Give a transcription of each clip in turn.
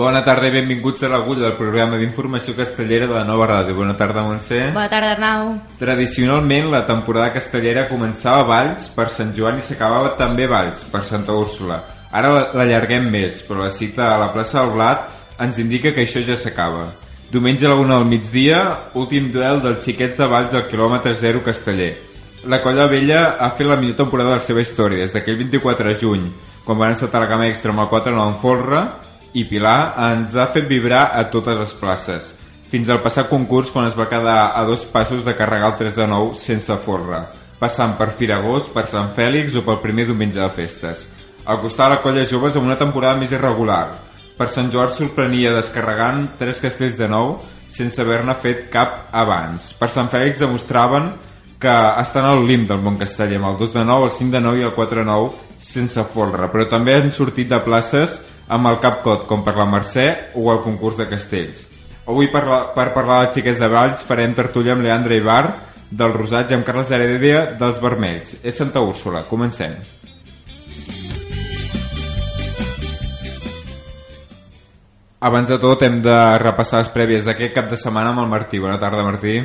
Bona tarda i benvinguts a l'agulla del programa d'informació castellera de la nova ràdio. Bona tarda, Montse. Bona tarda, Arnau. Tradicionalment, la temporada castellera començava a Valls per Sant Joan i s'acabava també a Valls per Santa Úrsula. Ara l'allarguem més, però la cita a la plaça del Blat ens indica que això ja s'acaba. Diumenge a la una del migdia, últim duel dels xiquets de Valls al quilòmetre 0 casteller. La colla vella ha fet la millor temporada de la seva història, des d'aquell 24 de juny, quan van estar a la cama extra amb el 4-9 en folre, i Pilar ens ha fet vibrar a totes les places, fins al passat concurs quan es va quedar a dos passos de carregar el 3 de 9 sense forra, passant per Firagós, per Sant Fèlix o pel primer diumenge de festes. Al costat la colla joves amb una temporada més irregular. Per Sant Joan sorprenia descarregant tres castells de nou sense haver-ne fet cap abans. Per Sant Fèlix demostraven que estan al lim del món casteller amb el 2 de 9, el 5 de 9 i el 4 de 9 sense folre, però també han sortit de places amb el Capcot, com per la Mercè o el concurs de castells. Avui per, la, per parlar dels xiquets de Valls farem tertúlia amb Leandre Ibar del Rosats i amb Carles Heredia dels Vermells. És Santa Úrsula. Comencem. Abans de tot hem de repassar les prèvies d'aquest cap de setmana amb el Martí. Bona tarda, Martí.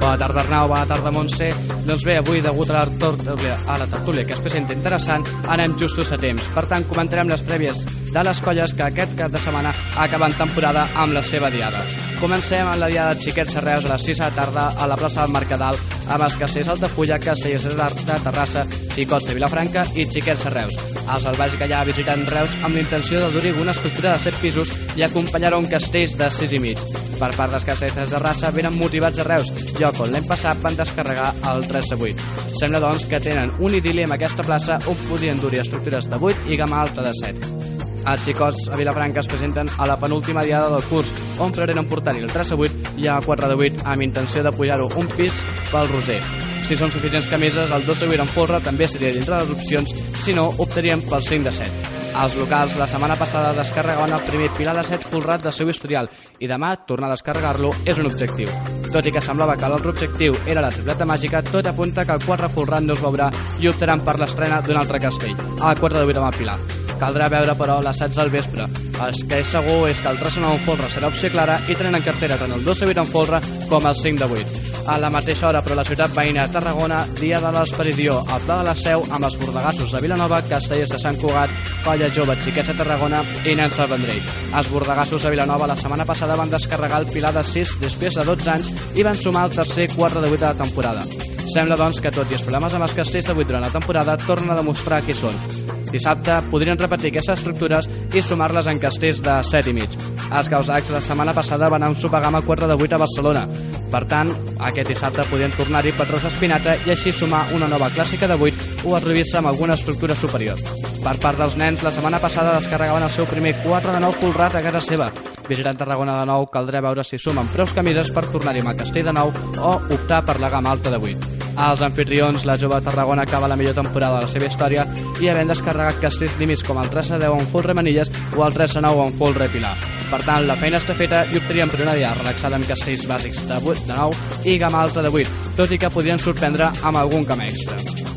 Bona tarda, Arnau. Bona tarda, Montse. Doncs bé, avui, degut a la, a la tertúlia que es presenta interessant, anem justos a temps. Per tant, comentarem les prèvies de les colles que aquest cap de setmana acaben temporada amb la seva diada. Comencem amb la diada de Xiquets Serreus a les 6 de la tarda a la plaça del Mercadal amb els Castells Altafulla, Castells de Terrassa, Xicots de Vilafranca i Xiquets Serreus. Els albaix ja visiten Reus amb la intenció de dur una estructura de 7 pisos i acompanyaron castells de 6 i mig. Per part dels castells de raça venen motivats a Reus, lloc on l'any passat van descarregar el 3 de 8. Sembla doncs que tenen un idili amb aquesta plaça on podien dur estructures de 8 i gamma alta de 7. Els xicots a Vilafranca es presenten a la penúltima diada del curs, on preveren portar-hi el 3 a 8 i el 4 de 8 amb intenció de pujar-ho un pis pel Roser. Si són suficients camises, el 2 de 8 en folre també seria dintre les opcions, si no, optaríem pel 5 de 7. Els locals la setmana passada descarregaven el primer pilar de 7 folrat del seu historial i demà tornar a descarregar-lo és un objectiu. Tot i que semblava que l'altre objectiu era la tripleta màgica, tot apunta que el 4 folrat no es veurà i optaran per l'estrena d'un altre castell, el 4 de 8 amb el pilar. Caldrà veure, però, les 16 al vespre. El que és segur és que el 3 en folre serà opció clara i tenen en cartera tant el 2 de 8 en folre com el 5 de 8. A la mateixa hora, però la ciutat veïna Tarragona, dia de l'Esperidió, al Pla de la Seu, amb els bordegassos de Vilanova, Castellers de Sant Cugat, Colla Jove, Xiquets de Tarragona i Nens del Vendrell. Els bordegassos de Vilanova la setmana passada van descarregar el pilar de 6 després de 12 anys i van sumar el tercer 4 de 8 de la temporada. Sembla, doncs, que tot i els problemes amb els castells de 8 durant la temporada tornen a demostrar qui són. Dissabte podrien repetir aquestes estructures i sumar-les en castells de 7 i mig. Els causacs la setmana passada van a un sopagama 4 de 8 a Barcelona. Per tant, aquest dissabte podien tornar-hi patrons d'espinata i així sumar una nova clàssica de 8 o atrevir-se amb alguna estructura superior. Per part dels nens, la setmana passada descarregaven el seu primer 4 de 9 folrat a casa seva. Visitant Tarragona de nou, caldrà veure si sumen preus camises per tornar-hi amb el castell de nou o optar per la gamma alta de 8. Als anfitrions, la jove Tarragona acaba la millor temporada de la seva història i havent descarregat castells límits com el 3 a 10 en full remanilles o el 3 a 9 en full repilar. Per tant, la feina està feta i optaríem per una dia relaxada amb castells bàsics de 8 de 9 i gamma alta de 8, tot i que podien sorprendre amb algun camp extra.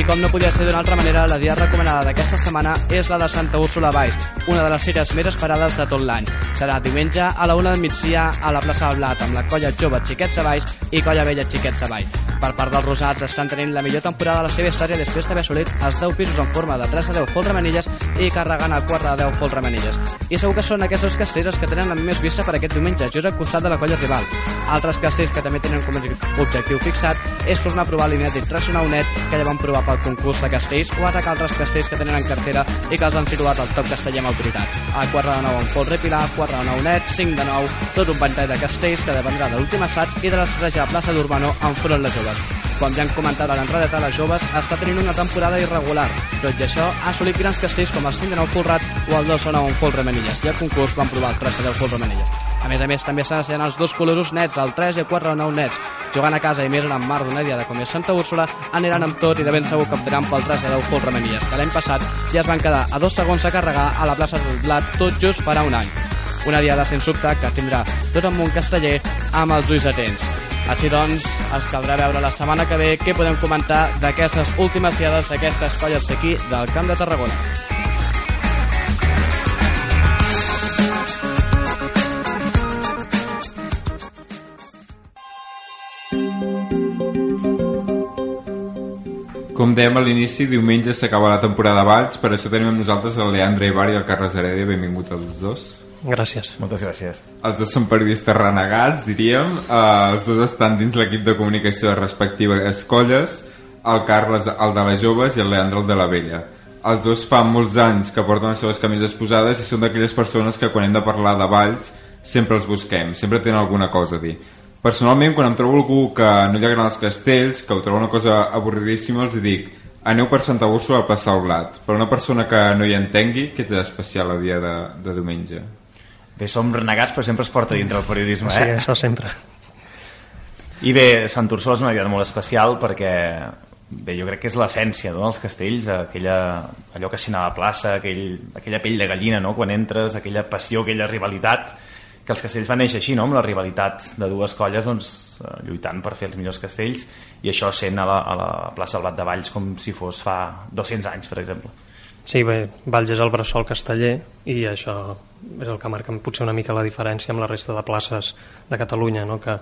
I com no podia ser d'una altra manera, la dia recomanada d'aquesta setmana és la de Santa Úrsula Baix, una de les cires més esperades de tot l'any. Serà diumenge a la una del migdia a la plaça del Blat amb la colla jove Xiquets de Baix i colla vella Xiquets de Baix. Per part dels rosats estan tenint la millor temporada de la seva història després d'haver assolit els 10 pisos en forma de 3 a 10 fol remanilles i carregant el 4 a 10 fol remanilles. I segur que són aquests dos castells els que tenen la més vista per aquest diumenge, just al costat de la colla rival. Altres castells que també tenen com a objectiu fixat és tornar a provar l'inèdit Racional Net que ja van provar pel concurs de castells o atacar altres castells que tenen en cartera i que els han situat al top casteller amb autoritat. A 4 de 9 en Folre Pilar, 4 de 9 net, 5 de 9, tot un ventall de castells que dependrà de l'últim assaig i de l'estratègia a plaça d'Urbano enfront les joves. Com ja han comentat a l'enredeta, les joves està tenint una temporada irregular. Tot i això, ha assolit grans castells com el 5 de 9 Folrat o el 2 de 9 en Folre Manilles i al concurs van provar el 3 de 10 Folre Manilles. A més a més, també s'han ensenyat els dos colors nets, el 3 i el 4 de 9 nets. Jugant a casa i més en el mar d'una diada com és Santa Úrsula, aniran amb tot i de ben segur que optaran pel 3 de 10 Folre Manilles, que l'any passat ja es van quedar a dos segons a carregar a la plaça del Blat tot just farà un any. Una diada sens dubte que tindrà tot en un casteller amb els ulls atents. Així doncs, ens caldrà veure la setmana que ve què podem comentar d'aquestes últimes diades d'aquestes colles d'aquí del Camp de Tarragona. Com dèiem a l'inici, diumenge s'acaba la temporada de Valls, per això tenim amb nosaltres el Leandre Ibar i el Carles Heredia. Benvinguts els dos. Gràcies. Moltes gràcies. Els dos són periodistes renegats, diríem. Uh, els dos estan dins l'equip de comunicació de respectives colles. El Carles, el de les joves, i el Leandre, el de la vella. Els dos fa molts anys que porten les seves camises posades i són d'aquelles persones que quan hem de parlar de Valls sempre els busquem, sempre tenen alguna cosa a dir. Personalment, quan em trobo algú que no li agraden els castells, que ho troba una cosa avorridíssima, els dic aneu per Santa Úrsula a passar el blat. Per una persona que no hi entengui, què té d'especial el dia de, de diumenge? Bé, som renegats, però sempre es porta dintre el periodisme, Sí, eh? això sempre. I bé, Sant Úrsula és una diada molt especial perquè bé, jo crec que és l'essència no? dels castells, aquella, allò que s'hi anava a plaça, aquell, aquella pell de gallina no? quan entres, aquella passió, aquella rivalitat que els castells van néixer així, no? amb la rivalitat de dues colles doncs, eh, lluitant per fer els millors castells i això sent a la, a la plaça del Blat de Valls com si fos fa 200 anys, per exemple. Sí, bé, Valls és el bressol casteller i això és el que marca potser una mica la diferència amb la resta de places de Catalunya, no? que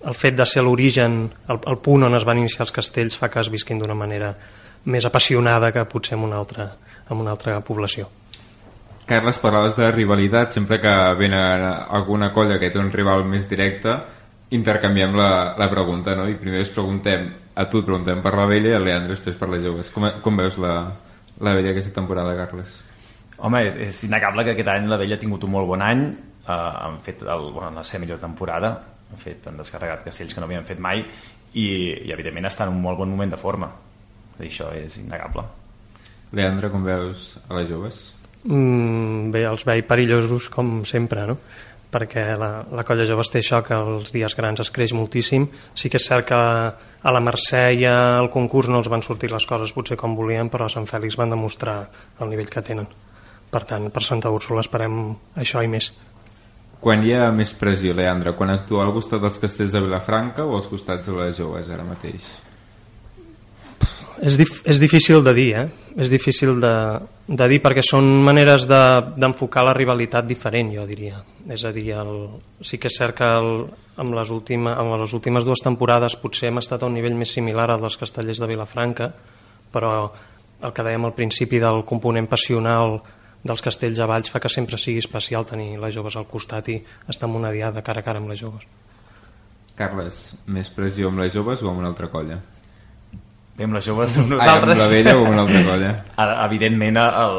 el fet de ser l'origen, el, el punt on es van iniciar els castells fa que es visquin d'una manera més apassionada que potser en una altra, en una altra població. Carles, parlaves de rivalitat, sempre que ven alguna colla que té un rival més directe, intercanviem la, la pregunta, no? I primer es preguntem, a tu et preguntem per la vella i a Leandre després per les joves. Com, com veus la, la vella aquesta temporada, Carles? Home, és, és innegable que aquest any la Vella ha tingut un molt bon any, eh, han fet el, bueno, la seva millor temporada, han, fet, han descarregat castells que no havien fet mai i, i evidentment està en un molt bon moment de forma. Dir, Això és innegable. Leandre, com veus a les joves? Mm, bé, els veig perillosos com sempre, no? perquè la, la colla jove té això que els dies grans es creix moltíssim sí que és cert que a la Mercè i al concurs no els van sortir les coses potser com volien però a Sant Fèlix van demostrar el nivell que tenen per tant per Santa Úrsula esperem això i més Quan hi ha més pressió, Leandre? Quan actua al costat dels castells de Vilafranca o als costats de les joves ara mateix? És, dif és difícil de dir, eh? És difícil de, de dir perquè són maneres d'enfocar de, la rivalitat diferent, jo diria. És a dir, el, sí que és cert que el, amb, les última, amb les últimes dues temporades potser hem estat a un nivell més similar al dels castellers de Vilafranca, però el que dèiem al principi del component passional dels castells a Valls fa que sempre sigui especial tenir les joves al costat i estar en una diada cara a cara amb les joves. Carles, més pressió amb les joves o amb una altra colla? Bé, amb les joves amb Ai, amb nosaltres... la vella o amb una altra colla? Ara, Evidentment, el,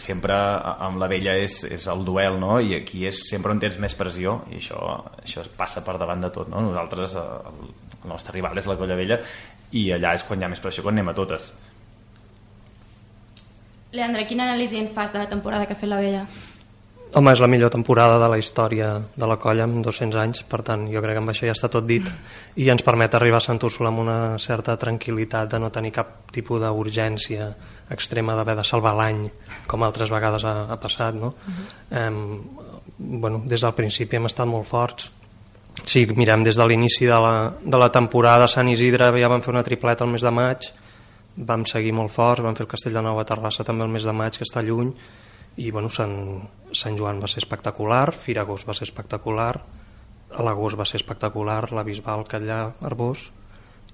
sempre amb la vella és, és el duel, no? I aquí és sempre on tens més pressió i això, això es passa per davant de tot, no? Nosaltres, el, el nostre rival és la colla vella i allà és quan hi ha més pressió, quan anem a totes. Leandre, quina anàlisi en fas de la temporada que ha fet la Vella? Home, és la millor temporada de la història de la colla en 200 anys, per tant, jo crec que amb això ja està tot dit i ens permet arribar a Sant Úrsula amb una certa tranquil·litat de no tenir cap tipus d'urgència extrema d'haver de salvar l'any, com altres vegades ha, ha passat, no? Uh -huh. eh, bueno, des del principi hem estat molt forts. Si mirem des de l'inici de, la, de la temporada a Sant Isidre ja vam fer una tripleta el mes de maig, vam seguir molt forts, vam fer el Castell de Nou a Terrassa també el mes de maig, que està lluny, i bueno, Sant, Sant Joan va ser espectacular, Firagós va ser espectacular, l'Agost va ser espectacular, la Bisbal, Catllà, Arbós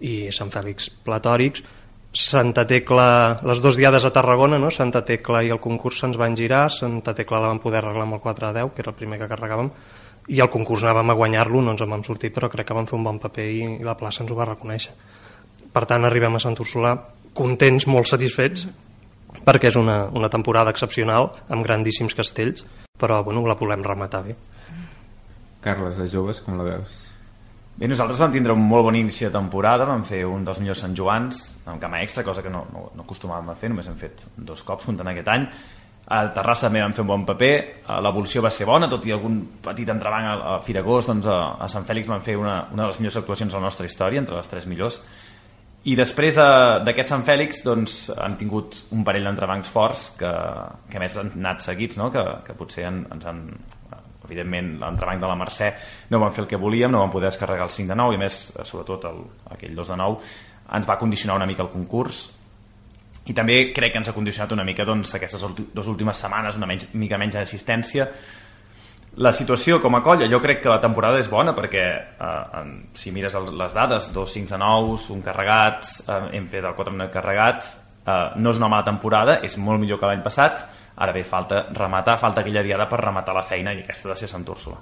i Sant Fèlix Platòrics. Santa Tecla, les dues diades a Tarragona, no? Santa Tecla i el concurs se'ns van girar, Santa Tecla la vam poder arreglar amb el 4 a 10, que era el primer que carregàvem, i el concurs anàvem a guanyar-lo, no ens en vam sortir, però crec que vam fer un bon paper i, la plaça ens ho va reconèixer. Per tant, arribem a Sant Úrsula contents, molt satisfets, perquè és una, una temporada excepcional, amb grandíssims castells, però bueno, la volem rematar bé. Carles, de joves, com la veus? Bé, nosaltres vam tindre un molt bon inici de temporada, vam fer un dels millors Sant Joans amb cama extra, cosa que no, no, no acostumàvem a fer, només hem fet dos cops comptant aquest any. A Terrassa també vam fer un bon paper, l'evolució va ser bona, tot i algun petit entrebanc a, a Firagós, doncs a, a Sant Fèlix van fer una, una de les millors actuacions de la nostra història, entre les tres millors, i després d'aquest Sant Fèlix doncs, han tingut un parell d'entrebancs forts que, que més han anat seguits, no? que, que potser han, ens han evidentment l'entrebanc de la Mercè no vam fer el que volíem, no vam poder descarregar el 5 de 9 i més, sobretot el, aquell 2 de 9 ens va condicionar una mica el concurs i també crec que ens ha condicionat una mica doncs, aquestes dues últimes setmanes una menys, mica menys d'assistència la situació com a colla jo crec que la temporada és bona perquè eh, en, si mires el, les dades dos 5 de 9, un carregat eh, hem fet el 4 carregat eh, no és una mala temporada, és molt millor que l'any passat. Ara bé, falta rematar, falta aquella diada per rematar la feina i aquesta de ser Sant Úrsula.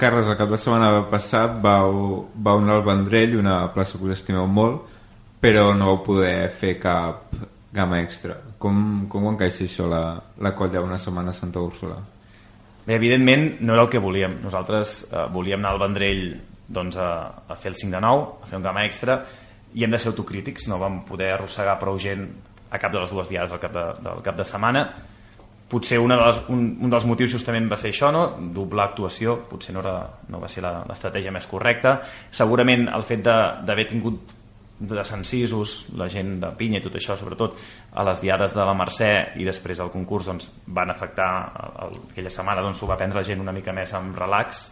Carles, el cap de setmana passat vau, vau anar al Vendrell una plaça que us estimeu molt però no vau poder fer cap gamma extra. Com, com ho encaixa això la, la colla una setmana a Santa Úrsula? Bé, evidentment no era el que volíem nosaltres eh, volíem anar al Vendrell doncs, a, a fer el 5 de 9 a fer un gamma extra i hem de ser autocrítics no vam poder arrossegar prou gent a cap de les dues diades del cap de, del cap de setmana potser una de les, un, un dels motius justament va ser això, no? doblar actuació, potser no, era, no va ser l'estratègia més correcta. Segurament el fet d'haver tingut de Cisos, la gent de Pinya i tot això, sobretot a les diades de la Mercè i després al concurs doncs, van afectar el, aquella setmana doncs, ho va prendre la gent una mica més amb relax.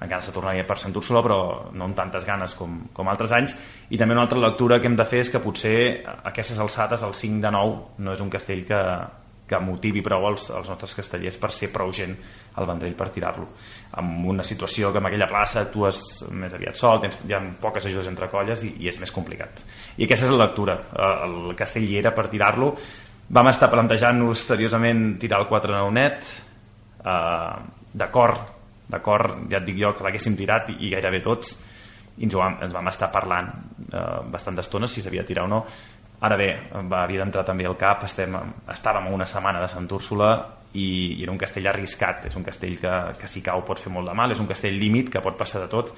Encara se tornaria per Sant Úrsula però no amb tantes ganes com, com altres anys. I també una altra lectura que hem de fer és que potser aquestes alçades, el 5 de 9 no és un castell que, que motivi prou els, els nostres castellers per ser prou gent al Vendrell per tirar-lo. En una situació que en aquella plaça actues més aviat sol, tens, hi ha poques ajudes entre colles i, i és més complicat. I aquesta és la lectura, el castell hi era per tirar-lo. Vam estar plantejant-nos seriosament tirar el 4 9 net. Eh, d'acord d'acord, ja et dic jo que l'haguéssim tirat i, i gairebé tots. I ens, vam, ens vam estar parlant eh, bastant d'estona si s'havia de tirar o no Ara bé, va, havia d'entrar també al cap, estem, estàvem una setmana de Sant Úrsula i, i era un castell arriscat, és un castell que, que si cau pot fer molt de mal, és un castell límit que pot passar de tot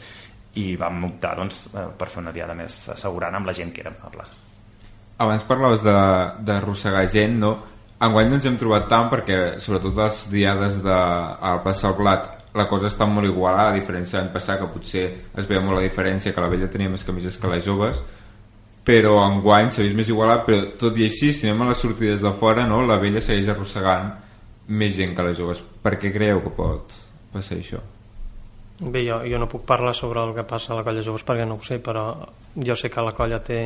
i vam optar doncs, eh, per fer una diada més assegurant amb la gent que érem a la plaça. Abans parlaves d'arrossegar gent, no? Enguany no ens hem trobat tant perquè sobretot les diades de, a la plaça del Blat la cosa està molt igualada a diferència d'any passat que potser es veia molt la diferència que la vella tenia més camises que les joves però enguany s'ha vist més igualat però tot i així, si anem a les sortides de fora no, la vella segueix arrossegant més gent que les joves per què creieu que pot passar això? Bé, jo, jo no puc parlar sobre el que passa a la colla joves perquè no ho sé, però jo sé que la colla té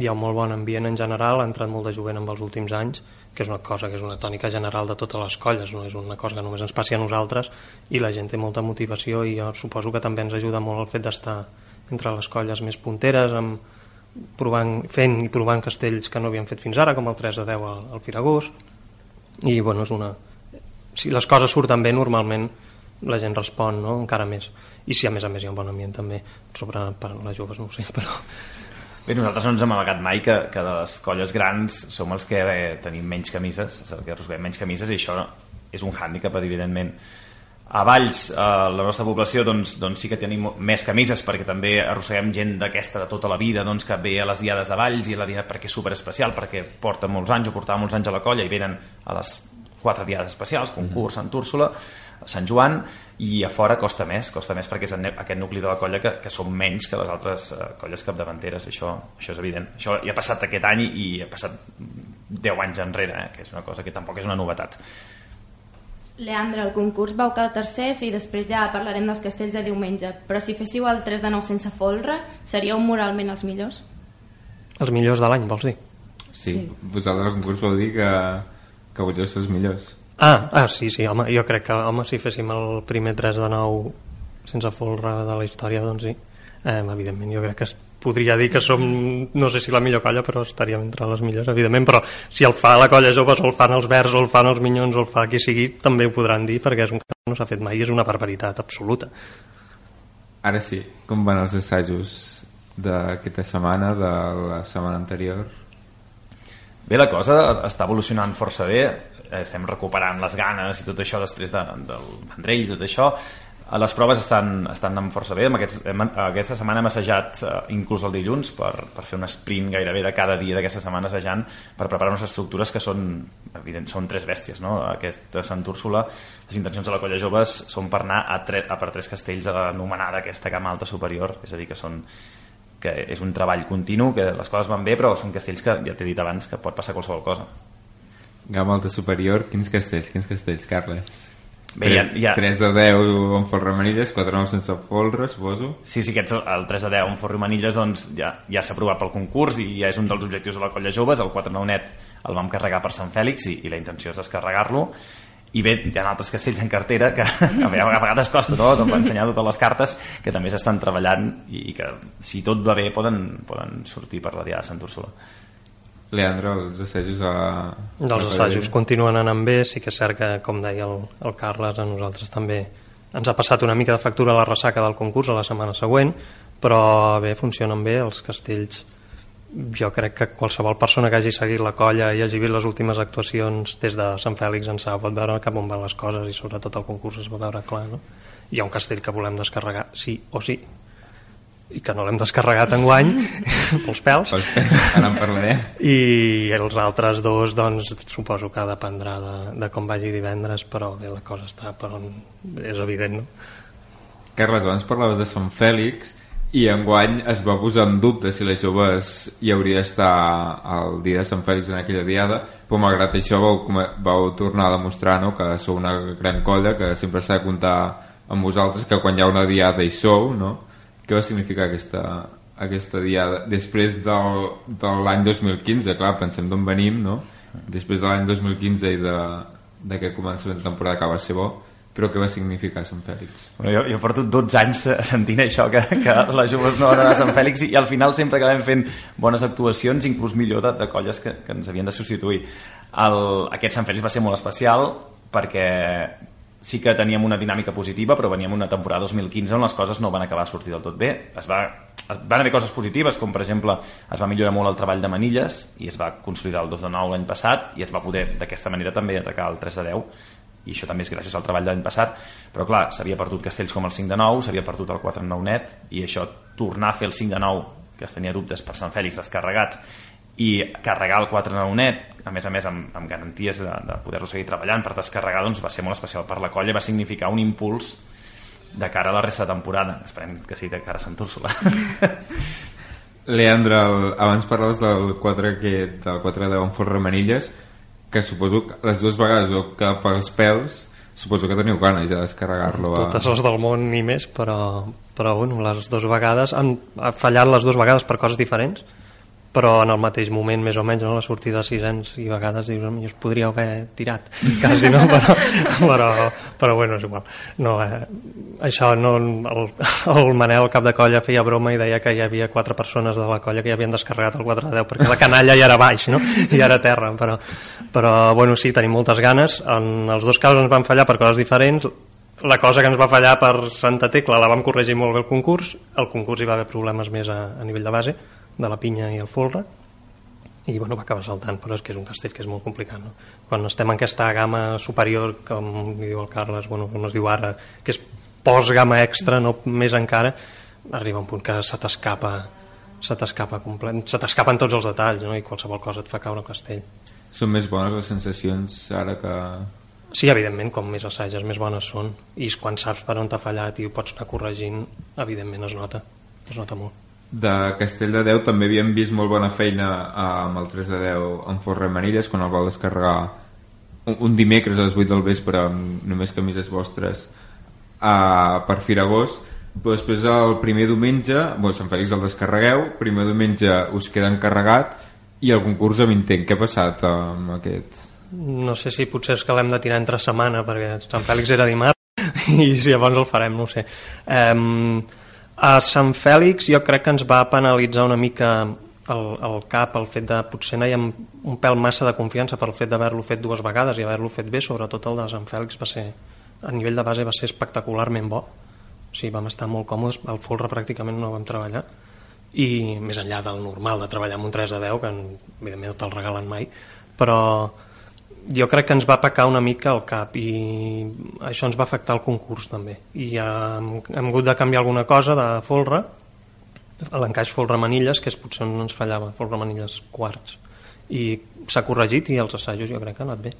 hi ha un molt bon ambient en general, ha entrat molt de jovent en els últims anys, que és una cosa que és una tònica general de totes les colles, no és una cosa que només ens passi a nosaltres i la gent té molta motivació i jo suposo que també ens ajuda molt el fet d'estar entre les colles més punteres amb, provant, fent i provant castells que no havien fet fins ara, com el 3 a 10 al, al Firagós, i bueno, és una... si les coses surten bé, normalment la gent respon no? encara més. I si a més a més hi ha un bon ambient també, sobre per les joves no ho sé, però... Bé, nosaltres no ens hem amagat mai que, que de les colles grans som els que eh, tenim menys camises, el que arrosseguem menys camises i això és un hàndicap, evidentment a Valls, eh, la nostra població, doncs, doncs sí que tenim més camises perquè també arrosseguem gent d'aquesta de tota la vida doncs, que ve a les diades de Valls i la diada perquè és super especial, perquè porta molts anys o portava molts anys a la colla i venen a les quatre diades especials, concurs, Sant Úrsula, Sant Joan, i a fora costa més, costa més perquè és aquest nucli de la colla que, que són menys que les altres uh, colles capdavanteres, això, això és evident. Això ja ha passat aquest any i ha passat 10 anys enrere, eh, que és una cosa que tampoc és una novetat. Leandre, el concurs vau quedar tercers i després ja parlarem dels castells de diumenge, però si féssiu el 3 de 9 sense folre, seríeu moralment els millors? Els millors de l'any, vols dir? Sí, sí. vosaltres al concurs vau dir que, que ser els millors. Ah, ah, sí, sí, home, jo crec que home, si féssim el primer 3 de 9 sense folre de la història, doncs sí. Eh, evidentment, jo crec que podria dir que som, no sé si la millor colla, però estaríem entre les millors, evidentment, però si el fa la colla jove, o el fan els verds, o el fan els minyons, o el fa qui sigui, també ho podran dir, perquè és un que no s'ha fet mai, és una barbaritat absoluta. Ara sí, com van els assajos d'aquesta setmana, de la setmana anterior? Bé, la cosa està evolucionant força bé, estem recuperant les ganes i tot això després de, del Vendrell i tot això. Les proves estan, estan anant força bé. Aquests, hem, aquesta setmana hem assajat uh, inclús el dilluns per, per fer un sprint gairebé de cada dia d'aquesta setmana assajant per preparar unes estructures que són, evident, són tres bèsties. No? Aquesta Sant Úrsula, les intencions de la colla joves són per anar a, tre, a per tres castells a l'anomenada aquesta cama alta superior, és a dir, que són que és un treball continu, que les coses van bé, però són castells que, ja t'he dit abans, que pot passar qualsevol cosa. Gama alta superior, quins castells, quins castells, Carles? Bé, ja, ja... 3 de 10 amb folre manilles, 4 9 sense folre, suposo. Sí, sí, aquests, el 3 de 10 amb folre manilles doncs, ja, ja s'ha aprovat pel concurs i ja és un dels objectius de la colla joves. El 4 9 net el vam carregar per Sant Fèlix i, i la intenció és descarregar-lo. I bé, hi ha altres castells en cartera que a vegades costa tot, va ensenyar totes les cartes que també s'estan treballant i, i que si tot va bé poden, poden sortir per la Diada de Sant Úrsula. Leandro, els assajos a... Dels assajos continuen anant bé, sí que és cert que, com deia el, el Carles, a nosaltres també ens ha passat una mica de factura a la ressaca del concurs a la setmana següent, però bé, funcionen bé els castells. Jo crec que qualsevol persona que hagi seguit la colla i hagi vist les últimes actuacions des de Sant Fèlix en Sau pot veure cap on van les coses i sobretot el concurs es va veure clar. No? Hi ha un castell que volem descarregar sí o sí, i que no l'hem descarregat en guany pels pèls ara en parlarem i els altres dos doncs suposo que dependrà de, de com vagi divendres però bé, la cosa està per on és evident no? Carles, abans parlaves de Sant Fèlix i enguany es va posar en dubte si les joves hi hauria d'estar el dia de Sant Fèlix en aquella diada però malgrat això vau, vau tornar a demostrar no, que sou una gran colla que sempre s'ha de comptar amb vosaltres que quan hi ha una diada hi sou no? Què va significar aquesta, aquesta diada després del, de l'any 2015 clar, pensem d'on venim no? després de l'any 2015 i de, de que comença la temporada que va ser bo però què va significar Sant Fèlix? Bueno, jo, jo porto 12 anys sentint això que, que les joves no van a Sant Fèlix i, i al final sempre acabem fent bones actuacions inclús millor de, de colles que, que ens havien de substituir el, aquest Sant Fèlix va ser molt especial perquè sí que teníem una dinàmica positiva, però veníem una temporada 2015 on les coses no van acabar a sortir del tot bé. Es va, es van haver coses positives, com per exemple es va millorar molt el treball de manilles i es va consolidar el 2 de 9 l'any passat i es va poder d'aquesta manera també atacar el 3 de 10 i això també és gràcies al treball de l'any passat però clar, s'havia perdut castells com el 5 de 9 s'havia perdut el 4 de 9 net i això tornar a fer el 5 de 9 que es tenia dubtes per Sant Fèlix descarregat i carregar el 4 net a més a més amb, amb garanties de, de poder-lo seguir treballant. Per descarregar doncs va ser molt especial per la colla va significar un impuls de cara a la resta de temporada. Esperem que sigui de cara a Sant Úrsula. Leandre, el, abans parlaves del 4 que, del 4 de on fos remanilles que suposo que les dues vegades o que pels pèls suposo que teniu ganes ja de descarregar-lo a... totes les del món ni més però, però bueno, les dues vegades han fallat les dues vegades per coses diferents però en el mateix moment més o menys no? la sortida de sisens i vegades dius jo es podria haver tirat quasi no? Però, però, però bueno és igual. No, eh, això no, el, el Manel cap de colla feia broma i deia que hi havia quatre persones de la colla que ja havien descarregat el 4 de 10 perquè la canalla ja era baix no? i ara terra però, però bueno sí, tenim moltes ganes. En els dos casos ens van fallar per coses diferents. La cosa que ens va fallar per Santa Tecla la vam corregir molt bé el concurs. El concurs hi va haver problemes més a, a nivell de base de la pinya i el folre i bueno, va acabar saltant, però és que és un castell que és molt complicat. No? Quan estem en aquesta gamma superior, com diu el Carles, bueno, com es diu ara, que és post-gamma extra, no més encara, arriba un punt que se t'escapa se t'escapa complet, se t'escapen tots els detalls no? i qualsevol cosa et fa caure el castell. Són més bones les sensacions ara que... Sí, evidentment, com més assages, més bones són. I quan saps per on t'ha fallat i ho pots anar corregint, evidentment es nota, es nota molt de Castell de Déu. També havíem vist molt bona feina amb el 3 de 10 en Forre Manilles quan el vau descarregar un, un dimecres a les 8 del vespre amb només camises vostres a, per Firagós. Però després el primer diumenge bueno, Sant Fèlix el descarregueu primer diumenge us queda encarregat i el concurs amb intent, què ha passat amb aquest? No sé si potser és que l'hem de tirar entre setmana perquè Sant Fèlix era dimarts i si llavors el farem, no ho sé. Um, a Sant Fèlix jo crec que ens va penalitzar una mica el, el cap el fet de potser anàvem un pèl massa de confiança per el fet d'haver-lo fet dues vegades i haver-lo fet bé, sobretot el de Sant Fèlix va ser, a nivell de base va ser espectacularment bo. O sigui, vam estar molt còmodes el folre pràcticament no vam treballar. I més enllà del normal de treballar amb un 3 de 10 que evidentment no te'l regalen mai. Però jo crec que ens va pecar una mica el cap i això ens va afectar el concurs també. I hem, hem hagut de canviar alguna cosa de folre l'encaix folre manilles que és potser on ens fallava folre manilles quarts. I s'ha corregit i els assajos jo crec que ha anat bé.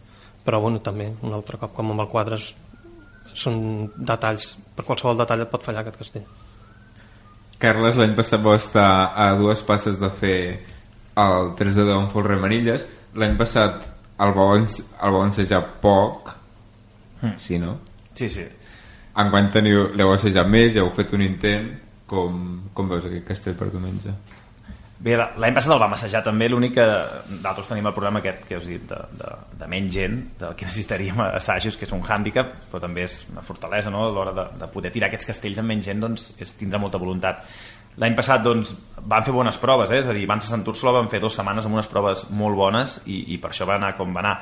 Però bueno, també un altre cop com amb el quadre són detalls per qualsevol detall et pot fallar aquest castell. Carles l'any passat va estar a dues passes de fer el 3 de 10 amb folre manilles l'any passat el vau, el vau ensejar poc mm. sí, no? sí, sí quan teniu, l'heu assajat més ja heu fet un intent com, com veus aquest castell per diumenge? Bé, l'any passat el vam assajar també, l'únic que d'altres tenim el problema aquest que us he dit de, de, de menys gent, del que necessitaríem assajos, que és un hàndicap, però també és una fortalesa no? a l'hora de, de poder tirar aquests castells amb menys gent, doncs és tindre molta voluntat. L'any passat doncs, van fer bones proves, eh? és a dir, abans a Sant Úrsula van fer dues setmanes amb unes proves molt bones i, i per això va anar com va anar.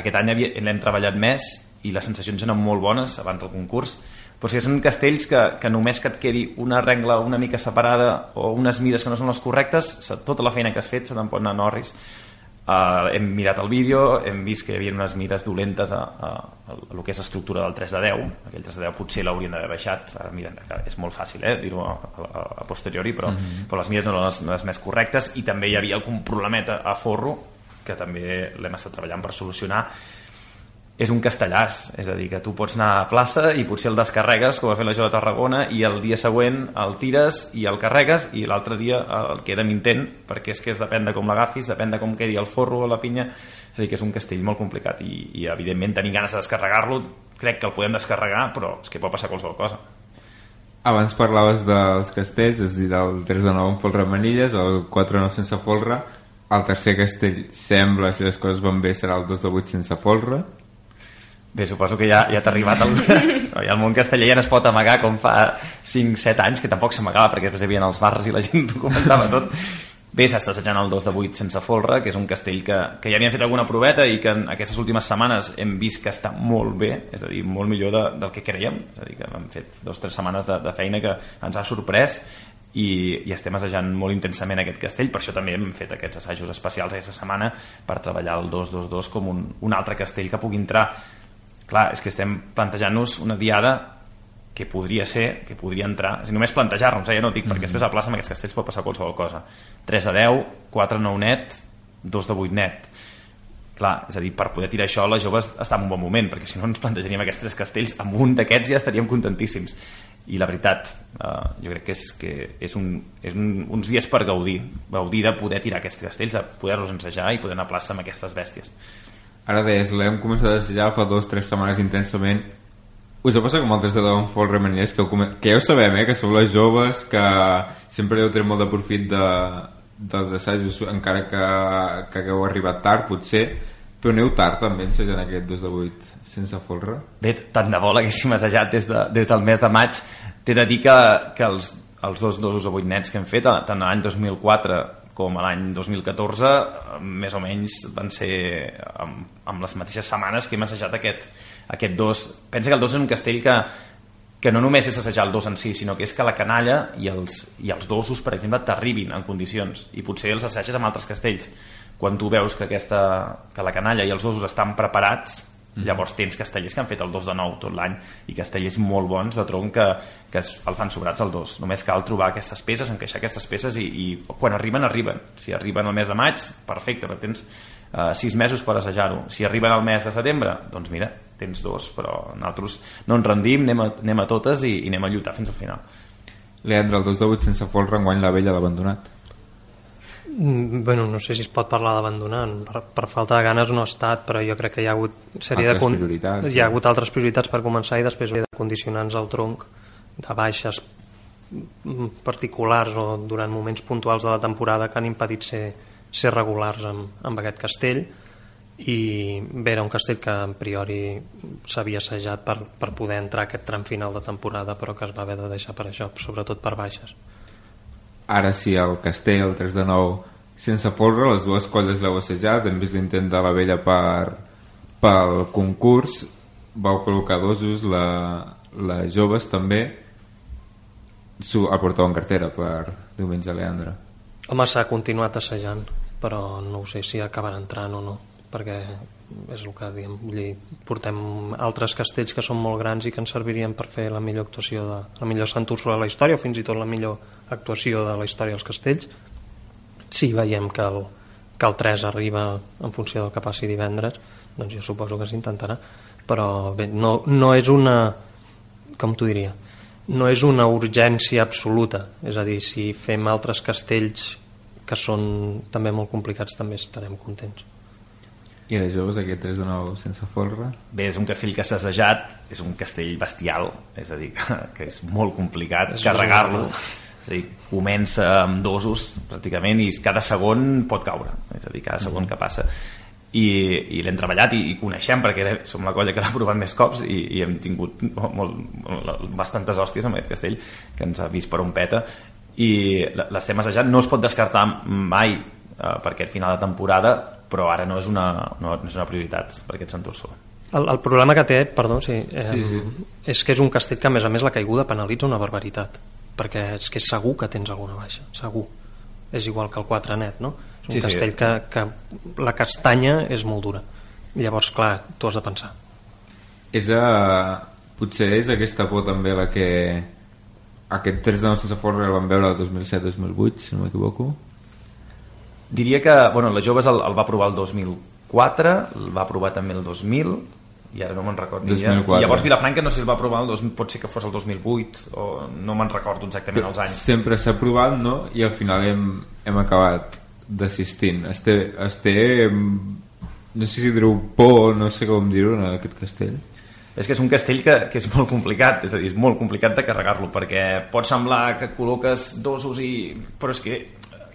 Aquest any l'hem treballat més i les sensacions eren molt bones abans del concurs, però si són castells que, que només que et quedi una regla una mica separada o unes mides que no són les correctes, tota la feina que has fet se te'n pot anar a Norris. Uh, hem mirat el vídeo, hem vist que hi havia unes mides dolentes a, a, a, a el que és l'estructura del 3 de 10 aquell 3 de 10 potser l'haurien d'haver baixat. Ara mira, és molt fàcil eh, dir-ho a, a, a, posteriori però, mm -hmm. però les mides no eren les, les més correctes. I també hi havia algun problemet a, a forro que també l'hem estat treballant per solucionar és un castellàs, és a dir, que tu pots anar a plaça i potser el descarregues, com va fer la jove de Tarragona, i el dia següent el tires i el carregues i l'altre dia el queda en intent, perquè és que és depèn de com l'agafis, depèn de com quedi el forro o la pinya, és a dir, que és un castell molt complicat i, i evidentment tenir ganes de descarregar-lo, crec que el podem descarregar, però és que pot passar qualsevol cosa. Abans parlaves dels castells, és a dir, del 3 de 9 amb folre manilles, el 4 de 9 sense folre, el tercer castell sembla, si les coses van bé, serà el 2 de 8 sense folre, Bé, suposo que ja, ja t'ha arribat el, el món casteller ja no es pot amagar com fa 5-7 anys, que tampoc s'amagava perquè després hi havia els bars i la gent documentava tot. Bé, s'està assajant el 2 de 8 sense folre, que és un castell que, que ja havien fet alguna proveta i que en aquestes últimes setmanes hem vist que està molt bé, és a dir, molt millor de, del que creiem, és a dir, que hem fet dos o tres setmanes de, de feina que ens ha sorprès i, i estem assajant molt intensament aquest castell, per això també hem fet aquests assajos especials aquesta setmana per treballar el 2-2-2 com un, un altre castell que pugui entrar clar, és que estem plantejant-nos una diada que podria ser, que podria entrar. És només plantejar-nos, eh? ja no dic, mm -hmm. perquè després a la plaça amb aquests castells pot passar qualsevol cosa. 3 de 10, 4 de 9 net 2 de 8 net. Clar, és a dir, per poder tirar això la jove està en un bon moment, perquè si no ens plantejaríem aquests tres castells, amb un d'aquests ja estaríem contentíssims. I la veritat eh, jo crec que és, que és, un, és un, uns dies per gaudir gaudir de poder tirar aquests castells, a poder-los ensejar i poder anar a plaça amb aquestes bèsties Ara deies, l'hem començat a desitjar fa dues o tres setmanes intensament. Us ha passat com altres de Don Folk Remeners, que, que ja ho sabem, eh, que sou les joves, que sempre heu tret molt de profit de, dels assajos, encara que, que hagueu arribat tard, potser, però aneu tard també ensajant aquest 2 de 8 sense folre? Bé, tant de bo l'haguéssim assajat des, de, des del mes de maig. T'he de dir que, que els, els dos 2 de 8 nets que hem fet, tant l'any 2004 com l'any 2014 més o menys van ser amb, amb les mateixes setmanes que hem assajat aquest, aquest dos. Pensa que el dos és un castell que, que no només és assajar el dos en si sinó que és que la canalla i els, i els dosos per exemple t'arribin en condicions. I potser els assages amb altres castells. Quan tu veus que, aquesta, que la canalla i els dosos estan preparats Mm. Llavors tens castellers que han fet el 2 de 9 tot l'any i castellers molt bons de tronc que, que el fan sobrats al 2. Només cal trobar aquestes peces, encaixar aquestes peces i, i quan arriben, arriben. Si arriben al mes de maig, perfecte, però tens uh, 6 mesos per assajar-ho. Si arriben al mes de setembre, doncs mira, tens dos, però nosaltres no ens rendim, anem a, anem a totes i, i anem a lluitar fins al final. Leandre, el 2 de 8 sense folre enguany la vella l'ha abandonat. Mm, bueno, no sé si es pot parlar d'abandonar per, per falta de ganes no ha estat però jo crec que hi ha hagut seria altres de, prioritats, hi ha hagut altres prioritats per començar i després de condicionants al tronc de baixes particulars o durant moments puntuals de la temporada que han impedit ser, ser regulars amb, amb aquest castell. I bé, era un castell que a priori s'havia assajat per, per poder entrar aquest tram final de temporada però que es va haver de deixar per això, sobretot per baixes ara sí el castell, el 3 de 9 sense folre, les dues colles l'heu assajat hem vist l'intent de la vella per, pel concurs vau col·locar dosos la, les joves també su, el porteu en cartera per diumenge a Leandre. Home, s'ha continuat assajant, però no ho sé si acabarà entrant o no, perquè és el que diem, vull dir, portem altres castells que són molt grans i que ens servirien per fer la millor actuació de, la millor Sant Úrsula de la història o fins i tot la millor actuació de la història dels castells. Si veiem que el, que el 3 arriba en funció del que passi divendres doncs jo suposo que s'intentarà. Però bé, no, no és una com t'ho diria? No és una urgència absoluta. És a dir, si fem altres castells que són també molt complicats també estarem contents i les joves, aquest 3 de 9 sense folre? Bé, és un castell que s'ha assajat, és un castell bestial, és a dir, que, és molt complicat carregar-lo. És a dir, comença amb dosos, pràcticament, i cada segon pot caure. És a dir, cada segon que passa i, i l'hem treballat i, i coneixem perquè som la colla que l'ha provat més cops i, i hem tingut molt, molt, bastantes hòsties amb aquest castell que ens ha vist per un peta i l'estem assajant no es pot descartar mai eh, per aquest final de temporada però ara no és una, no, no és una prioritat per aquest Sant Ursula. El, el problema que té, perdó, sí, eh, sí, sí. és que és un castell que a més a més la caiguda penalitza una barbaritat perquè és que és segur que tens alguna baixa segur, és igual que el 4 net no? és un sí, castell sí. Que, que la castanya és molt dura llavors clar, tu has de pensar és a... potser és aquesta por també la que aquest 3 de 9 sense forra el vam veure el 2007-2008 si no m'equivoco Diria que, bueno, les joves el, el va provar el 2004, el va provar també el 2000, i ara no me'n recordo 2004. I llavors Vilafranca no sé si el va provar el 2000, pot ser que fos el 2008 o no me'n recordo exactament els anys sempre s'ha provat no? i al final hem, hem acabat desistint es té, es té no sé si direu por no sé com dir-ho en aquest castell és que és un castell que, que és molt complicat és a dir, és molt complicat de carregar-lo perquè pot semblar que col·loques dosos i... però és que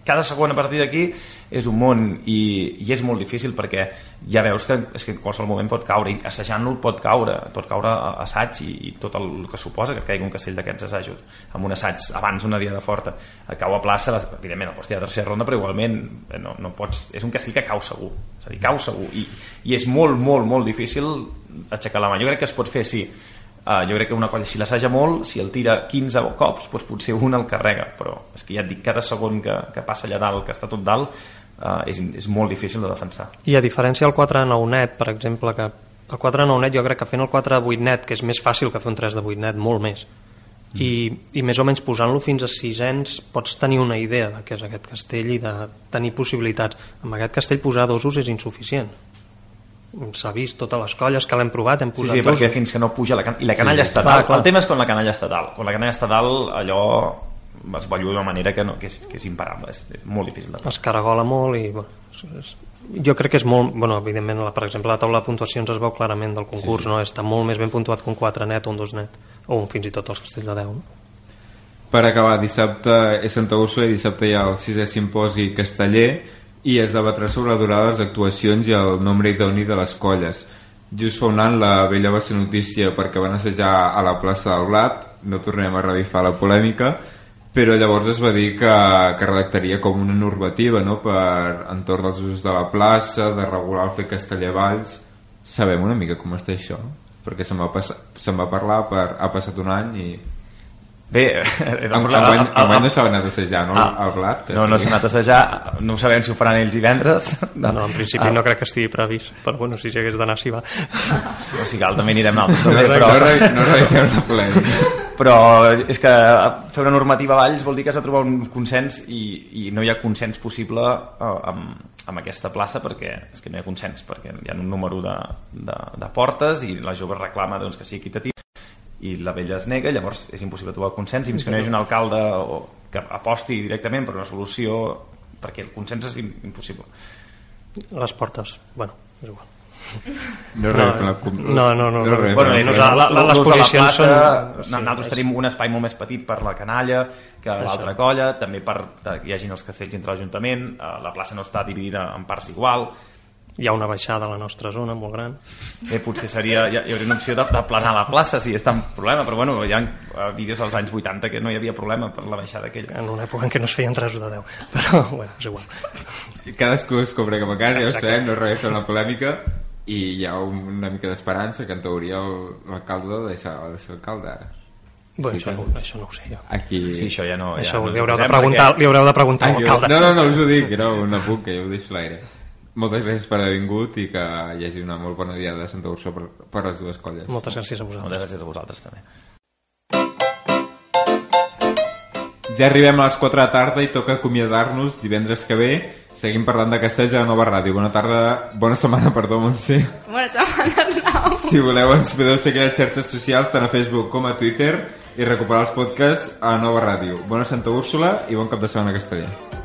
cada segon a partir d'aquí és un món i, i és molt difícil perquè ja veus que, és que en qualsevol moment pot caure i assajant-lo pot caure pot caure assaig i, i tot el que suposa que caigui un castell d'aquests assajos amb un assaig abans una dia de forta cau a plaça, evidentment el pots tirar a tercera ronda però igualment eh, no, no pots, és un castell que cau segur. És a dir, cau segur. I, i és molt, molt, molt difícil aixecar la mà. Jo crec que es pot fer, sí Uh, jo crec que una colla, si l'assaja molt, si el tira 15 cops, doncs potser un el carrega, però és que ja et dic, cada segon que, que passa allà dalt, que està tot dalt, uh, és, és molt difícil de defensar. I a diferència del 4-9 net, per exemple, que el 4-9 net jo crec que fent el 4-8 net, que és més fàcil que fer un 3 de 8 net, molt més, mm. i, i més o menys posant-lo fins a 600 pots tenir una idea de què és aquest castell i de tenir possibilitats. Amb aquest castell posar dosos és insuficient s'ha vist totes les colles que l'hem provat hem posat sí, sí, perquè fins que no puja la canalla i la canalla sí, està clar, clar. el tema és quan la canalla està dalt quan la canalla està dalt allò es belluga d'una manera que, no, que, és, que és imparable és, és molt difícil de es caragola molt i bueno, és, jo crec que és molt bueno, evidentment, la, per exemple, la taula de puntuacions es veu clarament del concurs, sí, sí. no? està molt més ben puntuat que un 4 net o un 2 net o un, fins i tot els castells de 10 no? per acabar, dissabte és Santa Úrsula i dissabte hi ha el sisè simposi casteller i es debatrà sobre la durada de les actuacions i el nombre idoni de les colles. Just fa un any la vella va ser notícia perquè van assajar a la plaça del Blat, no tornem a revifar la polèmica, però llavors es va dir que, que redactaria com una normativa no? per entorn dels usos de la plaça, de regular el fer castellavals. Sabem una mica com està això? Perquè se'n va, se va parlar, per, ha passat un any i Bé, enguany no s'ha anat a assajar, no? El blat? Que no, no s'ha anat a assajar, no sabem si ho faran ells divendres. No, no en principi ah. no crec que estigui previst, però bueno, si s'hagués d'anar, s'hi va. O sigui, cal, també anirem nosaltres. També, però... No, no, no, una polèmica. Però és que fer una normativa a Valls vol dir que has de trobar un consens i, i no hi ha consens possible eh, amb, amb aquesta plaça perquè és que no hi ha consens, perquè hi ha un número de, de, de portes i la jove reclama doncs, que sigui equitatiu i la vella es nega, llavors és impossible trobar el consens. I fins que no hi hagi un alcalde o que aposti directament per una solució perquè el consens és impossible. Les portes, bueno, és igual. No, no, no, no, no, no, no, bueno, no, la, la, la, les posicions són... Sí, nosaltres tenim un espai molt més petit per la canalla que l'altra colla, també per que hi hagin els castells entre l'Ajuntament, eh, la plaça no està dividida en parts igual, hi ha una baixada a la nostra zona molt gran eh, potser seria, hi, hi hauria una opció de, de planar la plaça si és tan problema però bueno, hi ha eh, vídeos als anys 80 que no hi havia problema per la baixada aquella en una època en què no es feien 3 de 10 però bueno, és igual cadascú es cobra cap a casa, ja ho sabem, no res una polèmica i hi ha una mica d'esperança que en teoria l'alcalde ha de deixar de ser alcalde ara Bé, Sí això, no, això no ho sé jo. Aquí... Sí, això ja no... això ja no li, haureu de preguntar, perquè- li haureu de preguntar Ah, a l'alcalde. no, no, no us ho dic, era un apunt que jo ho deixo l'aire. Moltes gràcies per haver vingut i que hi hagi una molt bona dia de Santa Úrsula per, per les dues colles. Moltes gràcies a vosaltres. Moltes gràcies a vosaltres també. Ja arribem a les 4 de la tarda i toca acomiadar-nos divendres que ve. Seguim parlant de castells a la nova ràdio. Bona tarda, bona setmana, perdó, Montse. Bona setmana, Arnau. Si voleu ens podeu seguir a les xarxes socials tant a Facebook com a Twitter i recuperar els podcasts a la nova ràdio. Bona Santa Úrsula i bon cap de setmana casteller.